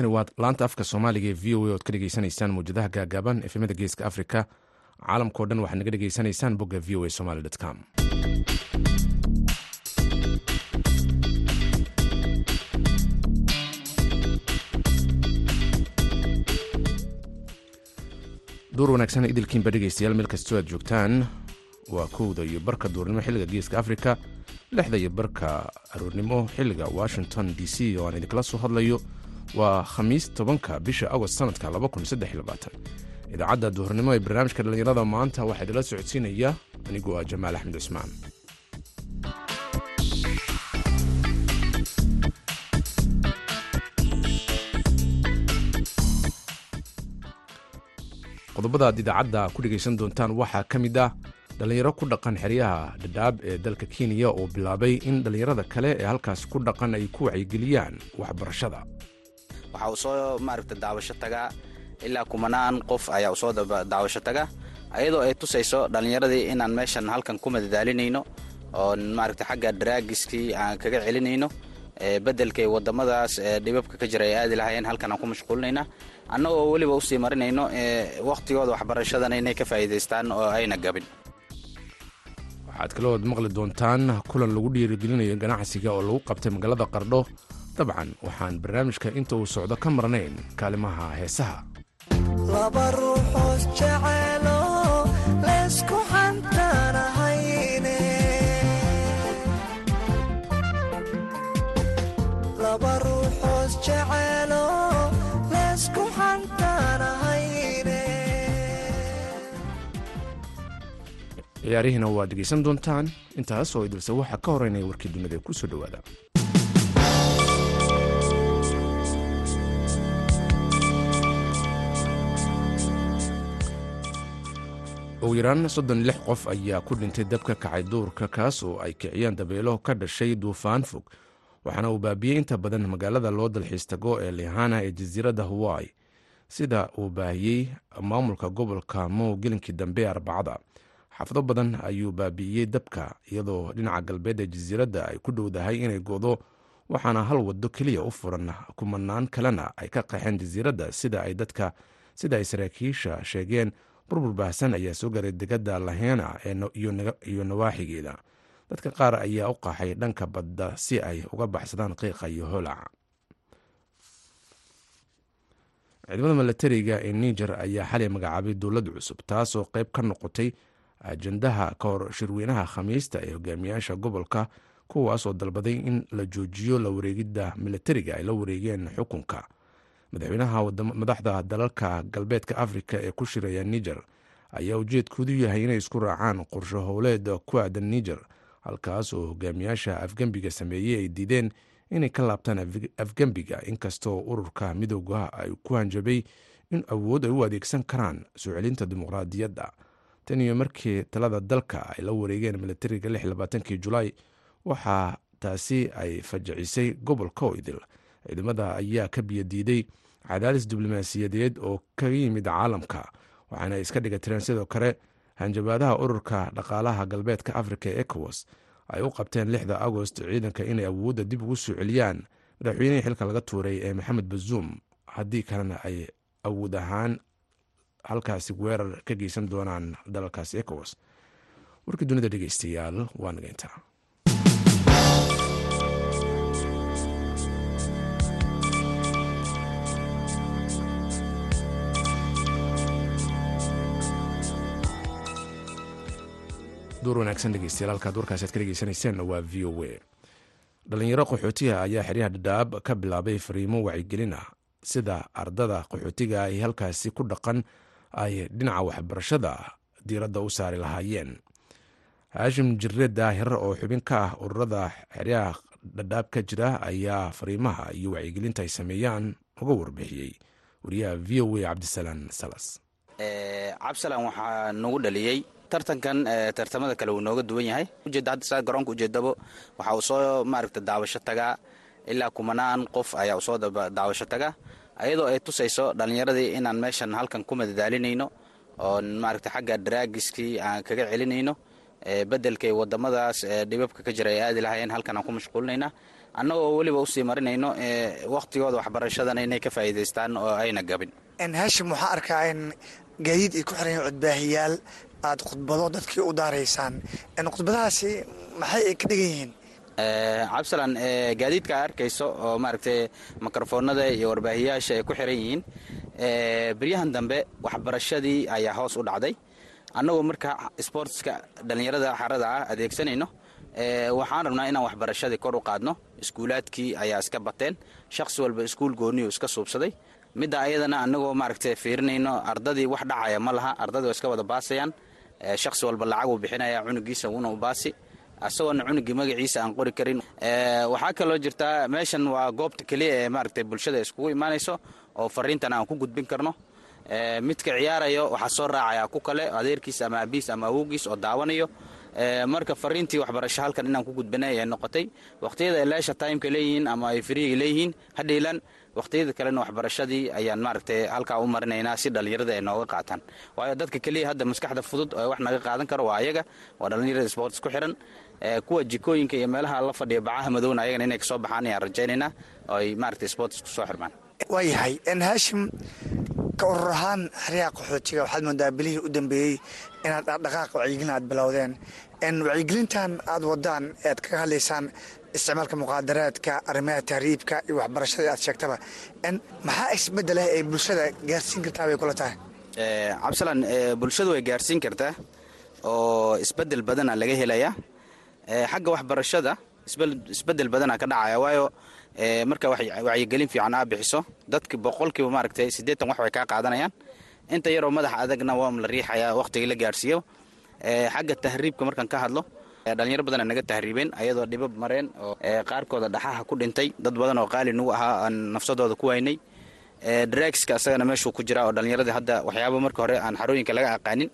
halkani waa laanta afka soomaaliga ee v o a oad ka dhegeysanaysaan mawjadaha gaagaaban efemada geeska africa caalamkao dhan waxaad naga dhegeysanaysaan bogga v o a somaly com. Duur wanaagsan idilkiinba dhegeystayaal meel kastoo aad joogtaan waa kowda iyo barka duurnimo xilliga geeska africa lixda iyo barka aroornimo xilliga washington d c oo aan idinkala soo hadlayo waa khamiis tobanka bisha agost sanadka idaacadda duhurnimo ee barnaamijka dhallinyarada maanta waxaa idinla socodsiinaya anigoo ah jamaal axmed cusmaan. Qodobada aad idaacadda ku dhegaysan doontaan waxaa ka mid ah dhallinyaro ku dhaqan xeryaha dhadhaab ee dalka kenya oo bilaabay in dhallinyarada kale ee halkaas ku dhaqan ay ku wacyigeliyaan waxbarashada waxa uu soo maaragta daawasho tagaa ilaa kumanaan qof ayaa u soo daawasho taga. Ayadoo ay tusayso dhallinyaradii inaan meeshan halkan ku madadaalinayno oo maaragta xagga daraagiskii aan kaga celinayno bedelkay wadamadaas dhibabka ka jira ay aadi lahayeen halkan aan ku mashquulinayna annagoo weliba u sii marinayno wakhtigooda waxbarashadana inay ka faa'iidaystaan oo ayna gabin. Waxaad kalood maqli doontaan kulan lagu dhiirigelinayo ganacsiga oo lagu qabtay magaalada qardho dabcan waxaan barnaamijka inta uu socdo ka marnayn kaalimaha heesaha. Ciyaarihiina waad dhegaysan doontaan. Intaas oo idilse waxaa ka horeynaya warkii dunida ee ku soo dhowaada ugu yaraan soddon lix qof ayaa ku dhintay dabka kacay duurka kaas oo ay kiciyeen dabeelo ka dhashay duufaan fog. Waxaana uu baabiyey inta badan magaalada loo dalxiis ee lihana ee jasiiradda hawaii. Sida uu baahiyey maamulka gobolka mow gelinkii dambe arbacada. Xaafado badan ayuu baabi'iyey dabka iyadoo dhinaca galbeed ee jasiiradda ay ku dhowdahay inay go'do waxaana hal waddo keliya u furan kumanaan kalena ay ka qaxeen jasiiradda sida ay dadka sida ay saraakiisha sheegeen burbur baahsan ayaa soo garay degada lahena iyo nawaaxigeeda. Dadka qaar ayaa u qaxay dhanka badda si ay uga baxsadaan qiiqa iyo holaca ciidamada milatariga ee niger ayaa xalay magacaabay dowlad cusub taasoo qayb ka noqotay ajandaha ka hor shirweynaha khamiista ee hogaamiyaasha gobolka kuwaasoo dalbaday in la joojiyo la wareegidda milatariga ay la wareegeen xukunka madaxweynaha madaxda dalalka galbeedka afrika ee ku shiraya niger ayaa ujeedkoodu yahay inay isku raacaan qorsho howleed ku aadan niger halkaas oo hogaamiyaasha afgembiga sameeyey ay diideen inay ka laabtaan afgembiga inkastoo ururka midoogaha ay ku hanjabay in awood ay u adeegsan karaan soo celinta dimuqraadiyadda. Tan iyo markii talada dalka ay la wareegeen milatariga kii julaay waxaa taasi ay fajacisay gobolka oydil ciidamada ayaa ka biyadiiday cadaadis diblomaasiyadeed oo kaga yimid caalamka waxaana iska dhigatireen sidoo kale hanjabaadaha ururka dhaqaalaha galbeedka africa ee ecowas ay u qabteen lixda agost ciidanka inay awoodda dib ugu soo celiyaan madaxweynihii xilka laga tuuray ee maxamed bazuum haddii kalena ay awood ahaan halkaasi weerar ka geysan doonaan dalalkaasi ecowas. Warkii dunida dhegeystayaal waa nageyntaa duur wanaagsan dhegeystayaal halkaad warkaasi aad ka dhegeysaneyseen waa v o a. Dhallinyaro qaxootiga ayaa xeryaha dhadhaab ka bilaabay fariimo wacyigelin ah. Sida ardada qaxootiga ay halkaasi ku dhaqan ay dhinaca waxbarashada diiradda u saari lahaayeen. Haashim jirre daahir oo xubin ka ah ururada xeryaha dhadhaab ka jira ayaa fariimaha iyo wacyigelinta ay sameeyaan uga warbixiyey. Wariyaha v o a cabdisalaan salas. Cabsalan waxaa nagu dhaliyey tartankan tartamada kale wuu nooga duwan yahay. Ujeedda hadda saa garoonka ujeedabo waxa uu soo maaragta daawasho tagaa ilaa kumanaan qof ayaa u soo daawasho taga. Ayadoo ay tusayso dhallinyaradii inaan meeshan halkan ku madadaalinayno oo maaragta xagga daraagiskii aan kaga celinayno bedelkay wadamadaas dhibabka ka jira ay aadi lahaayeen halkan aan ku mashquulinaynaa annagoo weliba u sii marinayno wakhtigooda waxbarashadana inay ka faa'iidaystaan oo ayna gabin. Haashim waxaa arkaa gaadiid ay ku xiran codbaahiyaal aad khudbado dadkii u daaraysaan khudbadahaasi maxay ay ka dhigan yihiin? Cabsalan gaadiidka a arkayso oo maaragtay mikrofoonada iyo warbaahiyaasha ay ku xiran yihiin beryahan dambe waxbarashadii ayaa hoos u dhacday. Annagoo marka sportska dhallinyarada xarada ah adeegsanayno waxaan rabnaa inaan waxbarashadii kor u qaadno. Iskuulaadkii ayaa iska bateen. Shaqsi walba iskuul gooniyu iska suubsaday. Midda ayadana annagoo maaragtay fiirinayno ardadii wax dhacaya ma laha ardadii waa iska wada baasayaan shaqsi walba lacaguu bixinaya cunugiisa una u baasi asagoona cunugii magaciisa aan qori karin. Waxaa kaloo jirtaa meeshan waa goobta keliya ee maaragtay bulshada iskugu imaanayso oo fariintan aan ku gudbin karno. Midka ciyaarayo waxaa soo raacaya ku kale adeerkiis ama abiis ama awowgiis oo daawanayo. Marka fariintii waxbarasho halkan inaan ku gudbinay ayay noqotay waqhtiyada leesha timeka leeyihiin ama ay firiiga leeyihiin hadhiilan waqhtiyada kalena waxbarashadii ayaan maaragtay halkaa u marinaynaa si dhallinyarada ay nooga qaataan. Waayo dadka keliya hadda maskaxda fudud oo wax naga qaadan karo waa ayaga waa dhallinyarada sports ku xiran kuwa jikooyinka iyo meelaha la fadhiya bacaha madowna ayagana inay ka soo baxaan ayaan rajaynaynaa oo ay maaragtay sports ku soo xirmaan. Waayahay haashim ka urur ahaan xeryaha qaxootiga waxaad moodaa bilihii u dambeeyey inaad dhaqdhaqaaqa wacyigelin aad bilowdeen. Wacyigelintan aad wadaan ead kaga hadlaysaan isticmaalka muqaadaraadka arrimaha tahriibka iyo waxbarashada aad sheegtaba. Maxaa isbedelah ay bulshada gaarsiin kartaa bay kula tahay? Cabsalan bulshadu way gaarsiin kartaa oo isbeddel badana laga helayaa. Xagga waxbarashada isbeddel badana ka dhacaya waayo marka wacyigelin fiican aa bixiso. Dadki boqolkiiba maaragtay siddeetan wax way kaa qaadanayaan. Inta yaroo madax adagna waa la riixayaa wakhtigii la gaarsiiyo. Xagga tahriibka markaan ka hadlo dhalinyaro badana naga tahriibeen ayadoo dhibab mareen oo qaarkooda dhaxaha ku dhintay. Dad badan oo qaali nugu ahaa aan nafsadooda ku waynay. Dragska asagana meeshuu ku jira oo dhallinyaradii hadda waxyaaba marka hore aan xarooyinka laga aqaanin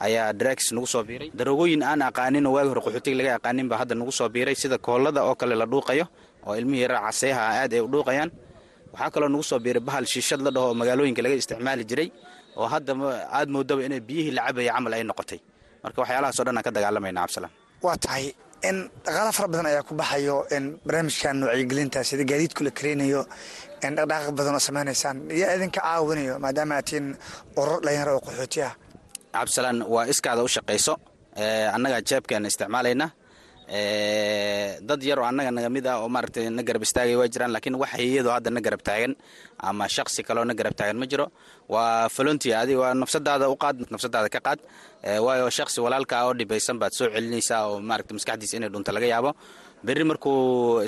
ayaa drags nagu soo biiray. Darogooyin aan aqaanin oo waagi hore qaxootiga laga aqaanin baa hadda nagu soo biiray. Sida koolada oo kale la dhuuqayo oo ilmihii yaraa caseeha aad ay u dhuuqayaan. Waxaa kaloo nagu soo biiray bahal shiishad la dhaho oo magaalooyinka laga isticmaali jiray oo hadda aad moodaba inay biyihii la cabaya camal ay noqotay. Marka waxyaalahaasoo dhan aan ka dagaalamayna cabsalaan waa tahay in dhaqaalo fara badan ayaa ku baxayo in barnaamijkan wacyigelinta sida gaadiidku la kareynayo in dhaqdhaqaaq badan oo samaynaysaan yaa idinka caawinayo maadaama aatiin urur dhalinyaro oo qaxooti ah waa iskaada u shaqayso annagaa jeebkeena isticmaalayna dad yaroo annaga naga mid ah oo maaragtay na garab istaagay waa jiraan laakiin wax hayadoo hadda na garab taagan ama shaksi kaleo na garab taagan ma jiro. Waa volunteer adi waa nafsadaada u qaad nafsadaada ka qaad. Waayo shaksi walaalkaa oo dhibaysan baad soo celinaysaa oo maaragtay maskaxdiisa inay dhunto laga yaabo. Berri markuu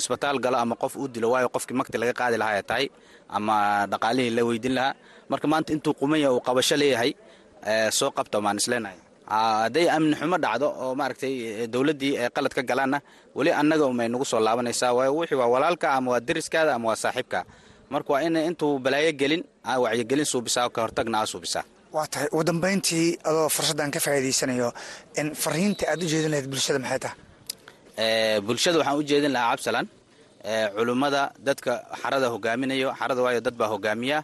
isbitaal galo ama qof uu dilo waayo qofkii makti laga qaadi lahaa ay tahay ama dhaqaalihii la weydin lahaa. Marka maanta intuu qumanya uu qabasho leeyahay soo qabto maan isleenahay hadday amni xumo dhacdo oo maaragtay dowladdii ay qalad ka galaanna weli annaga umay nagu soo laabanaysaa. Waayo wixii waa walaalka ama waa deriskaada ama waa saaxiibka. Marka waa in intuu balaayo gelin aa wacyigelin suubisaa ka hortagna aa suubisaa waa tahay ugu dambayntii adoo fursaddan ka faa'iidaysanayo in fariinta aad u jeedin lahayd bulshada maxay tahay? Bulshada waxaan u jeedin lahaa cabsalan culummada dadka xarada hogaaminayo xarada waayo dad baa hogaamiya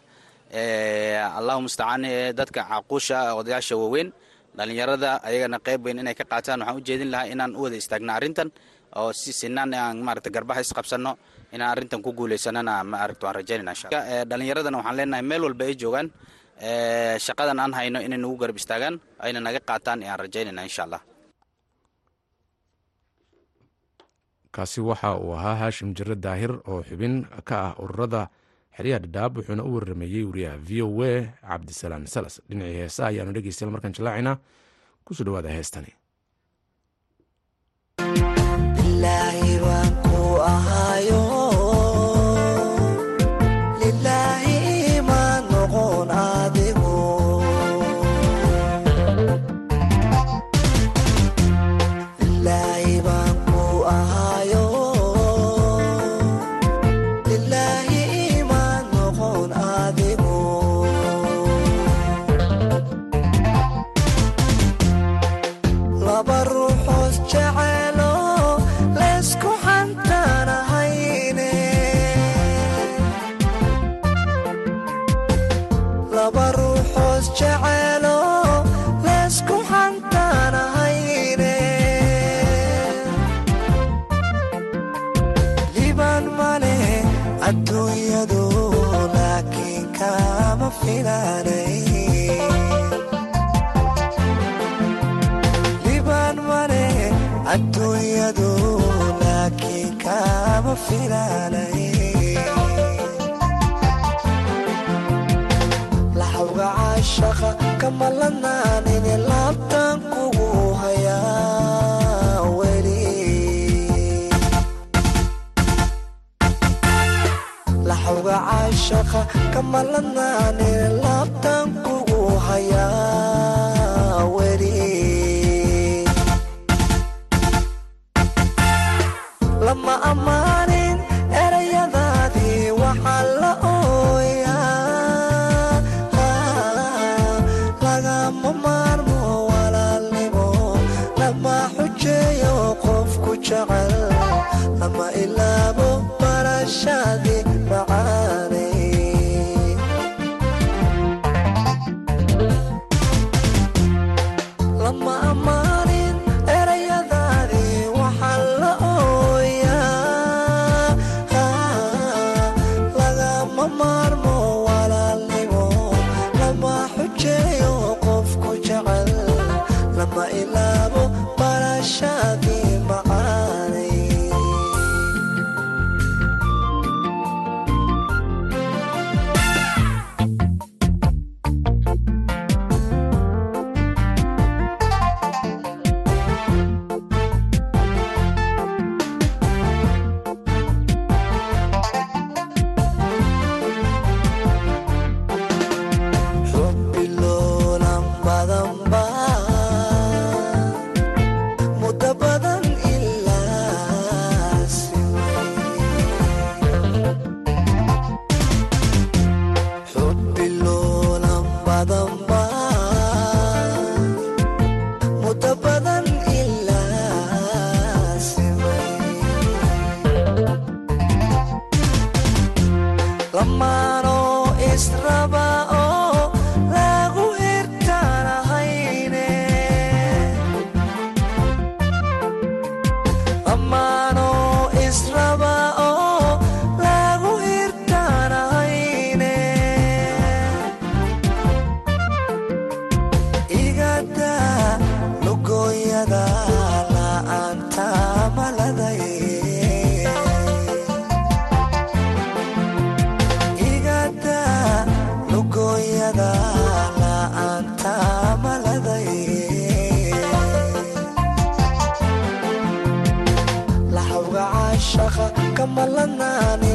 allahu mustacaan dadka caquusha odayaasha waaweyn dhallinyarada ayagana qayb weyn inay ka qaataan. Waxaan u jeedin lahaa inaan u wada istaagna arrintan oo si sinaan aan maarata garbaha isqabsanno inaan arrintan ku guulaysanana maarata waan rajaynayna insha dhallinyaradana waxaan leenahay meel walba ay joogaan. Shaqadan aan hayno inay nagu garab istaagaan ayna naga qaataan ayaan rajaynayna insha allah. Kaasi waxa uu ahaa haashim jire daahir oo xubin ka ah ururada xeryaha dhadhaab wuxuuna u warameeyey wariyaha v o a cabdisalaan salas. Dhinacii heesa ayaanu dhegeystayaal markaan jallaacinaa ku soo dhawaada heestani adduunyadu laakiin kama filaanay caashaqa kama lanaanine laabtan kugu hayaa weli. Lama ammaanin erayadaadii waxaa la ooyaa. Lagama maarmo walaalnimo. Lama xujeeyo qofku jecel. Lama ilaabo barashaadii kama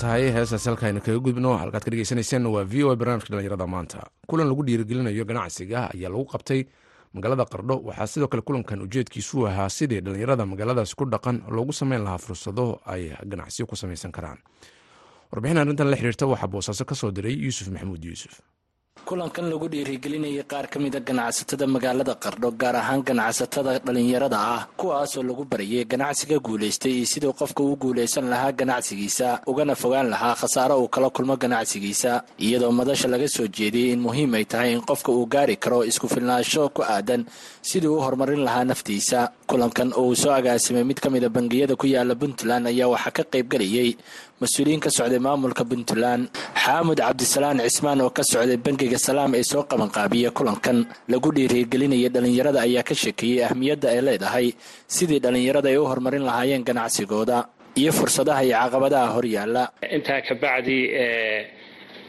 tahay heestaas halkaaynu kaga gudbno halkaad ka dhegeysaneyseen waa v o a barnaamijka dhalinyarada maanta. Kulan lagu dhiirigelinayo ganacsiga ayaa lagu qabtay magaalada qardho waxaa sidoo kale kulankan ujeedkiisu ahaa sidii dhalinyarada magaaladaas ku dhaqan loogu sameyn lahaa fursado ay ganacsiyo ku samaysan karaan. Warbixin arrintan la xiriirta waxaa boosaaso ka soo diray yuusuf maxamuud yuusuf kulankan lagu dhiirigelinayay qaar ka mida ganacsatada magaalada qardho gaar ahaan ganacsatada dhallinyarada ah kuwaasoo lagu barayay ganacsiga guulaystay iyo siduu qofka u guulaysan lahaa ganacsigiisa ugana fogaan lahaa khasaaro uu kala kulmo ganacsigiisa. Iyadoo madasha laga soo jeediyey in muhiim ay tahay in qofka uu gaari karo isku filnaansho ku aadan sidii u horumarin lahaa naftiisa. Kulankan oo uu soo agaasimay mid ka mida bangiyada ku yaalla puntland ayaa waxaa ka qaybgelayay mas'uuliyiin ka socday maamulka puntland xaamud cabdisalaan cismaan oo ka socday bangiga bangiga salaam ee soo qabanqaabiya kulankan. Lagu dhiirigelinaya dhallinyarada ayaa ka sheekeeyey ahmiyadda ay leedahay sidii dhallinyarada ay u horumarin lahaayeen ganacsigooda iyo fursadaha iyo caqabadaha horyaala intaa kabacdi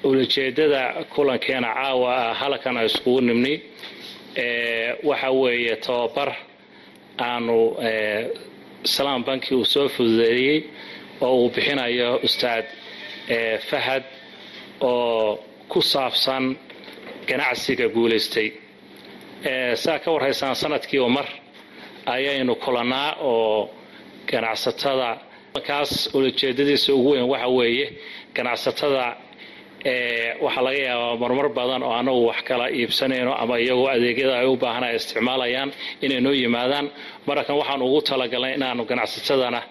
ulajeedada kulankeena caawa ah halkan a iskugu nimni waxa weeye tababar aanu salaam banki uu soo fududeeyey oo uu bixinayo ustaad fahad oo ku saabsan ganacsiga guulaystay. Saa ka warhaysaan sanadkiiba mar ayaynu kulannaa oo ganacsatada kaas ulajeedadiisa ugu weyn waxa weeye ganacsatada waxaa laga yaabaa marmar badan oo anagu wax kala iibsanayno ama iyagoo adeegyada ay u baahan ay isticmaalayaan inay noo yimaadaan. Markan waxaan ugu talagalnay inaanu ganacsatadana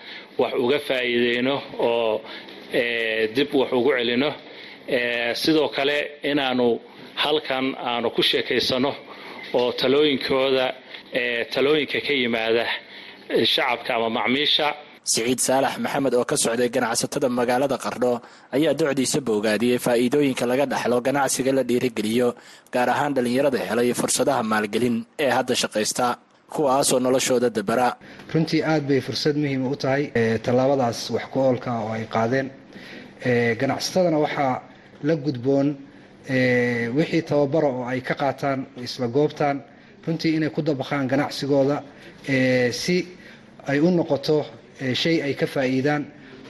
wax uga faa'iideyno oo dib wax ugu celino. Sidoo kale inaanu halkan aanu ku sheekaysano oo talooyinkooda talooyinka ka yimaada shacabka ama macmiisha. Siciid saalax maxamed oo ka socday ganacsatada magaalada qardho ayaa docdiisa boogaadiyey faa'iidooyinka laga dhaxlo ganacsiga la dhiirigeliyo gaar ahaan dhallinyarada helay fursadaha maalgelin ee hadda shaqaysta kuwaasoo noloshooda dabara runtii aad bay fursad muhiima u tahay tallaabadaas wax ku oolka oo ay qaadeen. Ganacsatadana waxaa la gudboon wixii tababara oo ay ka qaataan isla goobtaan runtii inay ku dabaqaan ganacsigooda si ay u noqoto shay ay ka faa'iidaan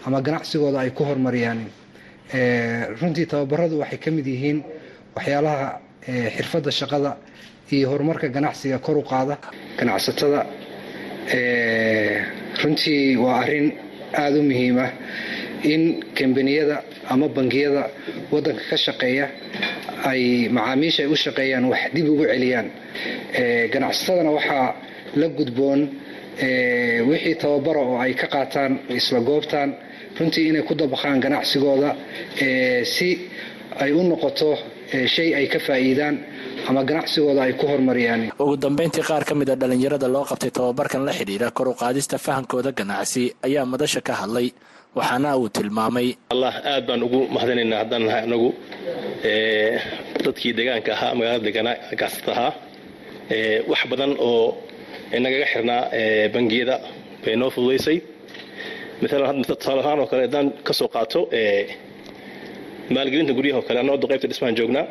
ama ganacsigooda ay ku horumariyaan runtii tababaradu waxay ka mid yihiin waxyaalaha xirfadda shaqada iyo horumarka ganacsiga kor u qaada ganacsatada. Runtii waa arrin aada u muhiima in kambaniyada ama bangiyada waddanka ka shaqeeya ay macaamiisha ay u shaqeeyaan wax dib ugu celiyaan. Ganacsatadana waxaa la gudboon wixii tababara oo ay ka qaataan isla goobtaan runtii inay ku dabaqaan ganacsigooda si ay u noqoto shay ay ka faa'iidaan ama ganacsigooda ay ku horumariyaan ugu dambayntii qaar ka mid a dhallinyarada loo qabtay tababarkan la xidhiira kor u qaadista fahamkooda ganacsi ayaa madasha ka hadlay waxaana uu tilmaamay allah aad baan ugu mahadinaynaa haddaan nahay anagu dadkii deegaanka ahaa magaalada ganacsata ahaa wax badan oo nagaga xirnaa bangiyada bay noo fududaysay maalan tusaale ahaan oo kale haddaan ka qaato maalgelinta guryaha oo kale annagoo qaybta dhismaan joognaa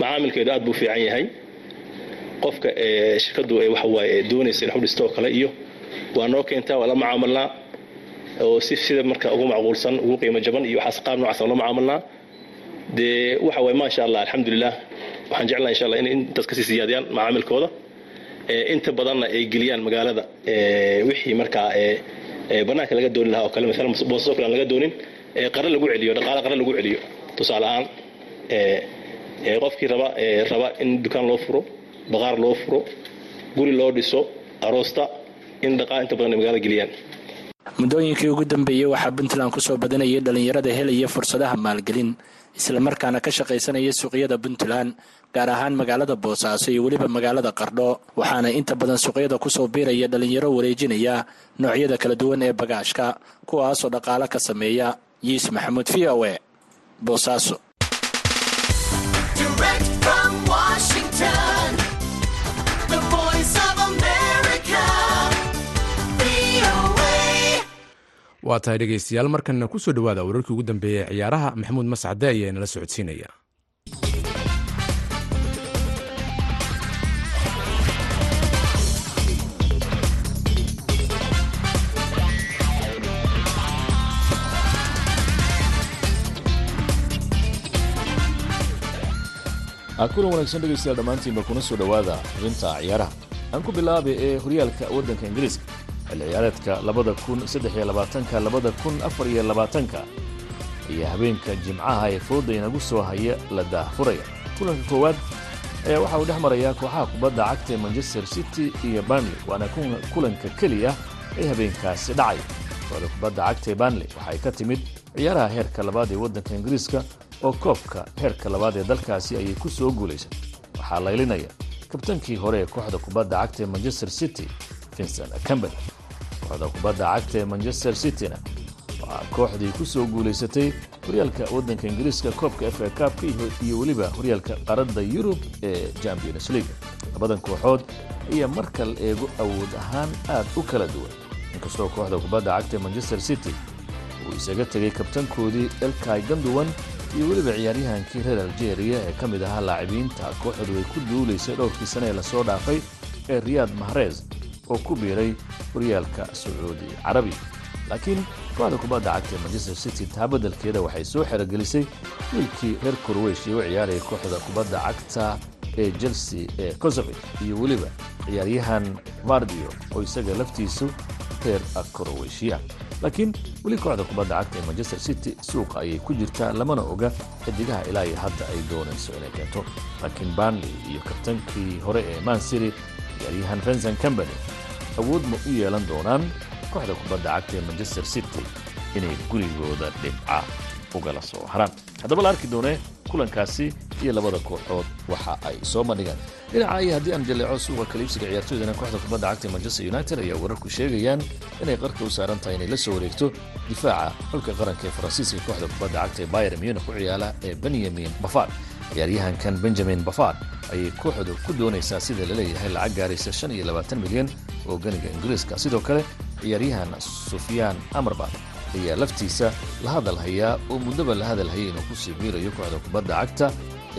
macaamilkeedu aad buu fiican yahay. Qofka shirkadu waxa waaye doonaysa in dhisto oo kale iyo waa noo keentaa waa la mucaamalnaa oo si sida marka ugu macquulsan ugu qiimo jaban iyo waxaas qaab noocaas la mucaamalnaa dee waxa waaye maasha allah alxamdulilah waxaan jeclaha insha allah inay intaas ka sii siyaadiyaan macaamilkooda. Inta badanna ay geliyaan magaalada. Wixii markaa banaanka laga dooni lahaa oo kale maalan boosasoo kale aan laga doonin qare lagu celiyo dhaqaale qare lagu celiyo. Tusaale ahaan qofkii raba raba in dukaan loo furo baqaar loo furo guri loo dhiso aroosta in dhaqaale inta badan ay magaalada geliyaan muddooyinkii ugu dambeeyey waxaa puntland ku soo badanayay dhallinyarada helaya fursadaha maalgelin islamarkaana ka shaqaysanaya suuqyada puntland gaar ahaan magaalada boosaaso iyo weliba magaalada qardho. Waxaana inta badan suuqyada ku soo biiraya dhallinyaro wareejinaya noocyada kala duwan ee bagaashka kuwaasoo dhaqaale ka sameeya. Yiis maxamuud v o e boosaaso waa tahay dhegaystayaal markanna ku soo dhowaada wararkii ugu dambeeyey ee ciyaaraha maxamuud mascade ayaa inala socodsiinaya. Kulan wanaagsan dhegaystayaal dhammaantiinba kuna soo dhowaada xubinta ciyaaraha. Aan ku bilaabay ee horyaalka waddanka ingiriiska xilli ciyaareedka labada kun saddex iyo labaatanka labada kun afar iyo labaatanka ayaa habeenka jimcaha ee fooda inagu soo haya la daahfuraya. Kulanka koowaad ayaa waxa uu dhex marayaa kooxaha kubadda cagta ee manchester city iyo banley waana kulanka keliya ee habeenkaasi dhacaya kooxda kubadda cagta ee banley waxay ka timid ciyaaraha heerka labaad ee waddanka ingiriiska oo koobka heerka labaad ee dalkaasi ayay ku soo guulaysay waxaa laylinaya kabtankii hore ee kooxda kubadda cagta ee manchester city vincent cambel kooxda kubadda cagta ee manchester cityna waa kooxdii ku soo guulaysatay horyaalka waddanka ingiriiska koobka f a kaabka iyo weliba horyaalka qaradda yurub ee champions league. Labadan kooxood ayaa marka la eego awood ahaan aad u kala duwan. Inkastoo kooxda kubadda cagta manchester city uu isaga tegay kabtankoodii elkay ganduwan iyo weliba ciyaaryahankii reer algeria ee ka mid ahaa laacibiinta kooxdu ay ku duulaysay dhowrkii sane ee la soo dhaafay ee riyaad mahrez oo ku biiray horyaalka sacuudi carabi. Laakiin kooxda kubadda cagta manchester city taa beddelkeeda waxay soo xerogelisay wiilkii reer korweyshiya u ciyaaraya kooxda kubadda cagta ee chelsea ee kosovic iyo weliba ciyaaryahan vardio oo isaga laftiisu reer korweyshiya laakiin weli kooxda kubadda cagta ee manchester city suuqa ayay ku jirtaa lamana oga xidigaha ilaa iyo hadda ay doonayso inay keento. Laakiin barnley iyo kabtankii hore ee man city ciyaaryahan vincent company awood ma u yeelan doonaan kooxda kubadda cagta ee manchester city inay gurigooda dhibca ugala soo haraan. Haddaba la arki doonee kulankaasi iyo labada kooxood waxa ay soo bandhigaan. Dhinaca iyo haddii aan jaleeco suuqa kaliibsiga ciyaartooydana kooxda kubadda cagta ee manchester united ayaa wararku sheegayaan inay qarka u saaran tahay inay la soo wareegto difaaca xulka qaranka ee faransiiska kooxda kubadda cagta ee bayer munich ku ciyaala ee benyamin bafard ciyaaryahankan benjamin bafard ayay kooxdu ku doonaysaa sida la leeyahay lacag gaaraysa shan iyo labaatan milyan oo ganiga ingiriiska. Sidoo kale ciyaaryahan sufyaan amarbat ayaa laftiisa la hadal hayaa oo muddaba la hadal hayay inuu ku sii biirayo kooxda kubadda cagta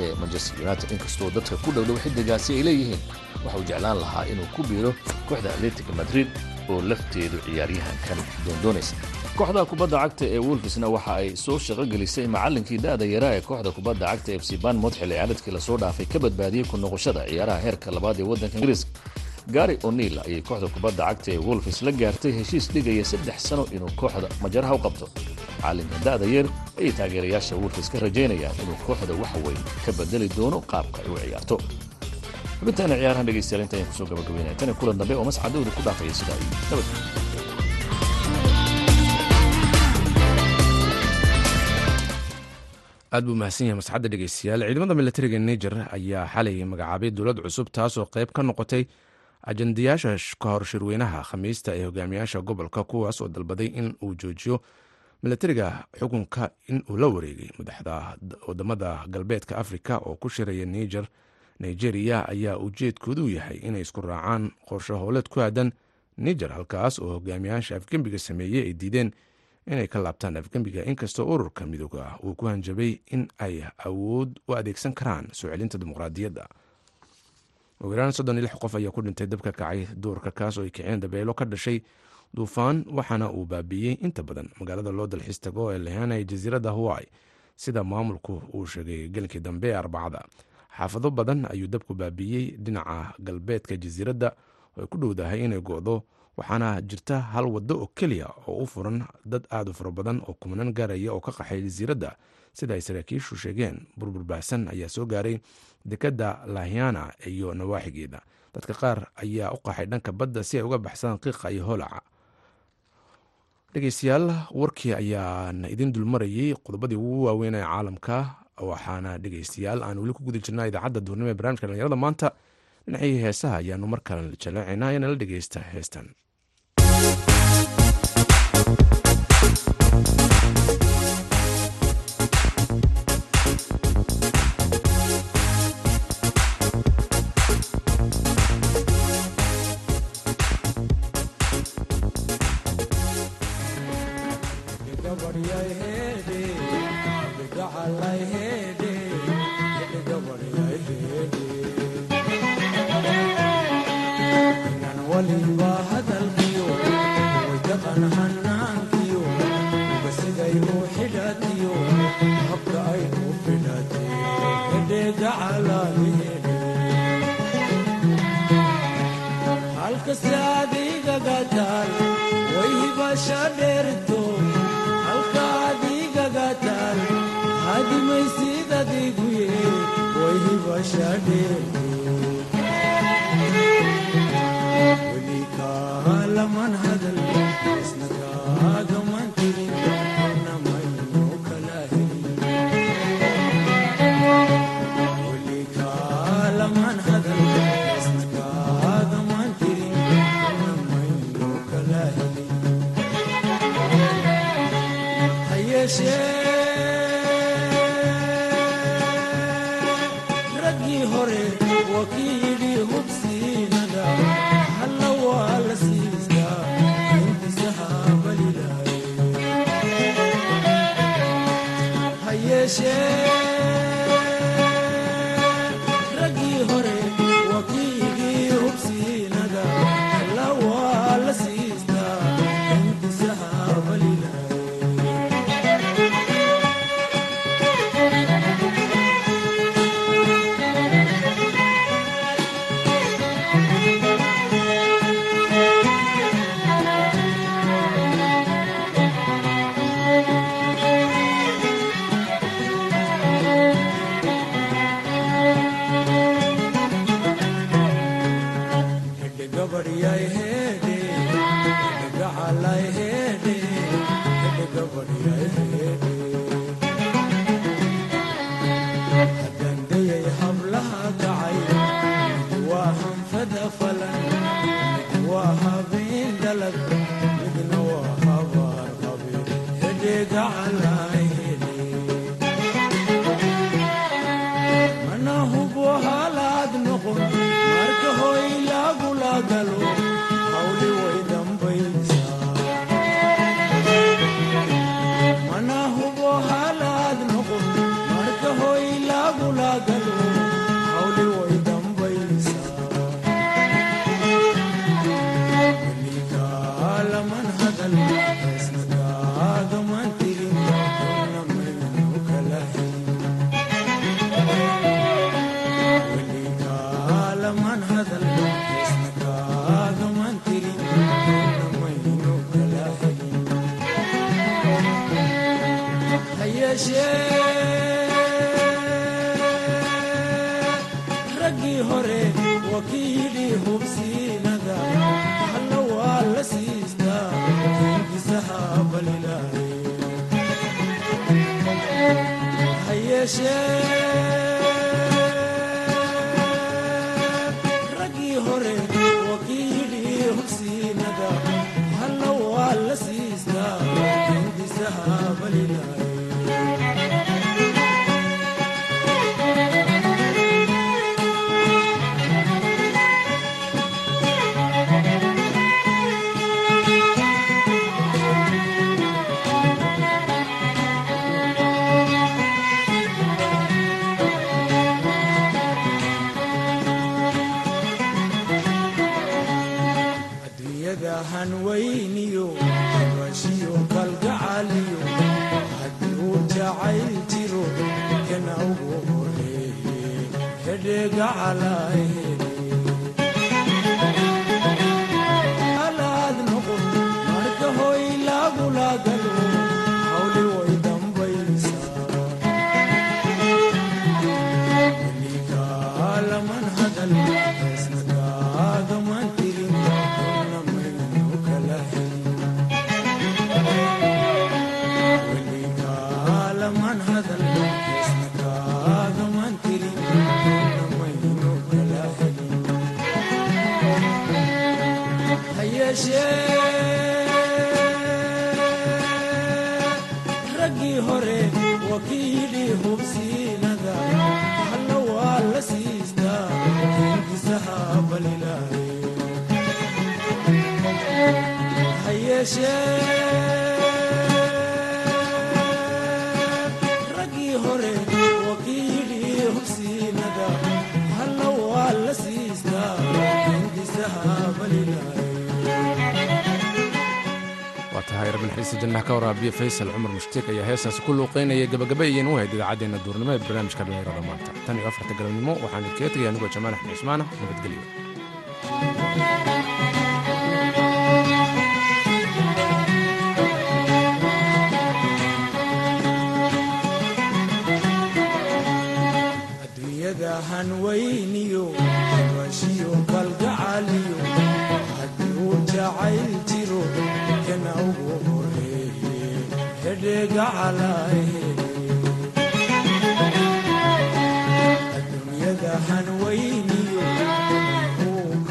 ee manchester united. Inkastoo dadka ku dhowdhow xidigaasi ay leeyihiin waxa uu jeclaan lahaa inuu ku biiro kooxda atletic madrid oo lafteedu ciyaaryahankan doondoonaysa kooxda kubadda cagta ee wolfisna waxa ay soo shaqo gelisay macallinkii da'da yaraa ee kooxda kubadda cagta f c banmouth xilli ciyaareedkii la soo dhaafay ka badbaadiyey ku noqoshada ciyaaraha heerka labaad ee waddanka ingiriiska gari o'neil ayay kooxda kubadda cagta ee wolfis la gaartay heshiis dhigaya saddex sano inuu kooxda majaraha u qabto. Macallinka da'da yar ayay taageerayaasha wolfis ka rajaynayaan inuu kooxda wax weyn ka bedeli doono qaabka ay u ciyaarto. Xubintaana ciyaarahan dhegaystayaal inta ayaan ku soo gabagabeynaya tani kulan dambe oo mascadowda ku dhaafaya sidaa iyo nabadgelyo aad buu mahadsan yahay masxadda dhegeystayaal ciidamada milatariga niger ayaa xalay magacaabay dowlad cusub taasoo qayb ka noqotay ajandayaasha ka hor shirweynaha khamiista ee hogaamiyaasha gobolka kuwaas oo dalbaday in uu joojiyo milatariga xukunka in uu la wareegay madaxda waddamada galbeedka afrika oo ku shiraya niger. Nigeria ayaa ujeedkoodu yahay inay isku raacaan qorsho howleed ku aadan niger halkaas oo hogaamiyaasha afgembiga sameeyey ay diideen inay ka laabtaan afgembiga inkastoo ururka midooga uu ku hanjabay in ay awood u adeegsan karaan soo celinta dimuqraadiyadda. Ugu yaraan soddon lix qof ayaa ku dhintay dabka kacay duurka kaas oo ay kiceen dabeelo ka dhashay duufaan waxaana uu baabiiyey inta badan magaalada loo dalxiis tago ee lehanay jasiiradda hawaii. Sida maamulku uu sheegay gelinkii dambe ee arbacada xaafado badan ayuu dabku baabiiyey dhinaca galbeedka jasiiradda oo ay ku dhowdahay inay go'do waxaana jirta hal waddo oo keliya oo u furan dad aad u fara badan oo kumanan gaaraya oo ka qaxay jasiiradda sida ay saraakiishu sheegeen burbur baahsan ayaa soo gaaray dekadda lahyana iyo nawaaxigeeda. Dadka qaar ayaa u qaxay dhanka badda si ay uga baxsadaan qiiqa iyo holaca dhegeystayaal warkii ayaana idin dulmarayay qodobadii ugu waaweyn ee caalamka. Waxaana dhegeystayaal aan weli ku guda jirnaa idaacadda duurnimo ee barnamijka dhalinyarada maanta. Dhinacii heesaha ayaanu mar kale jaleecaynaa ee nala dhegeysta heestan Thank you بلادي وحبك أيكم بلادي قديت على halkas aad igagataan way hibasha dheerto halkaaad igagataan hadimaysid adiguye way hibasha dheerto weli kaalaman 谢。raggii hore wakiilii hubsiinada halla waa la siistaa gisaha balilaahay jacayl jiro kan ugu horeeye hedheegacalay raggii hore wakiilii hubsiinada halla waa la siistaa waa tahay rabin xariista jannaha ka waraabiye faysal cumar mushtiq ayaa heestaasi ku luuqaynaya gabagaba ayaynu u ahayd idaacaddeena duurnimo ee barnaamijka dhallinyarada maanta. Tan iyo afarta galabnimo waxaan idkaga tegay anigoo jamaal axmed cusmaanah nabadgelyo. aan weyniyo raashiyo kalgacaliyo hadduu jacayl jiro kan ugu horeeye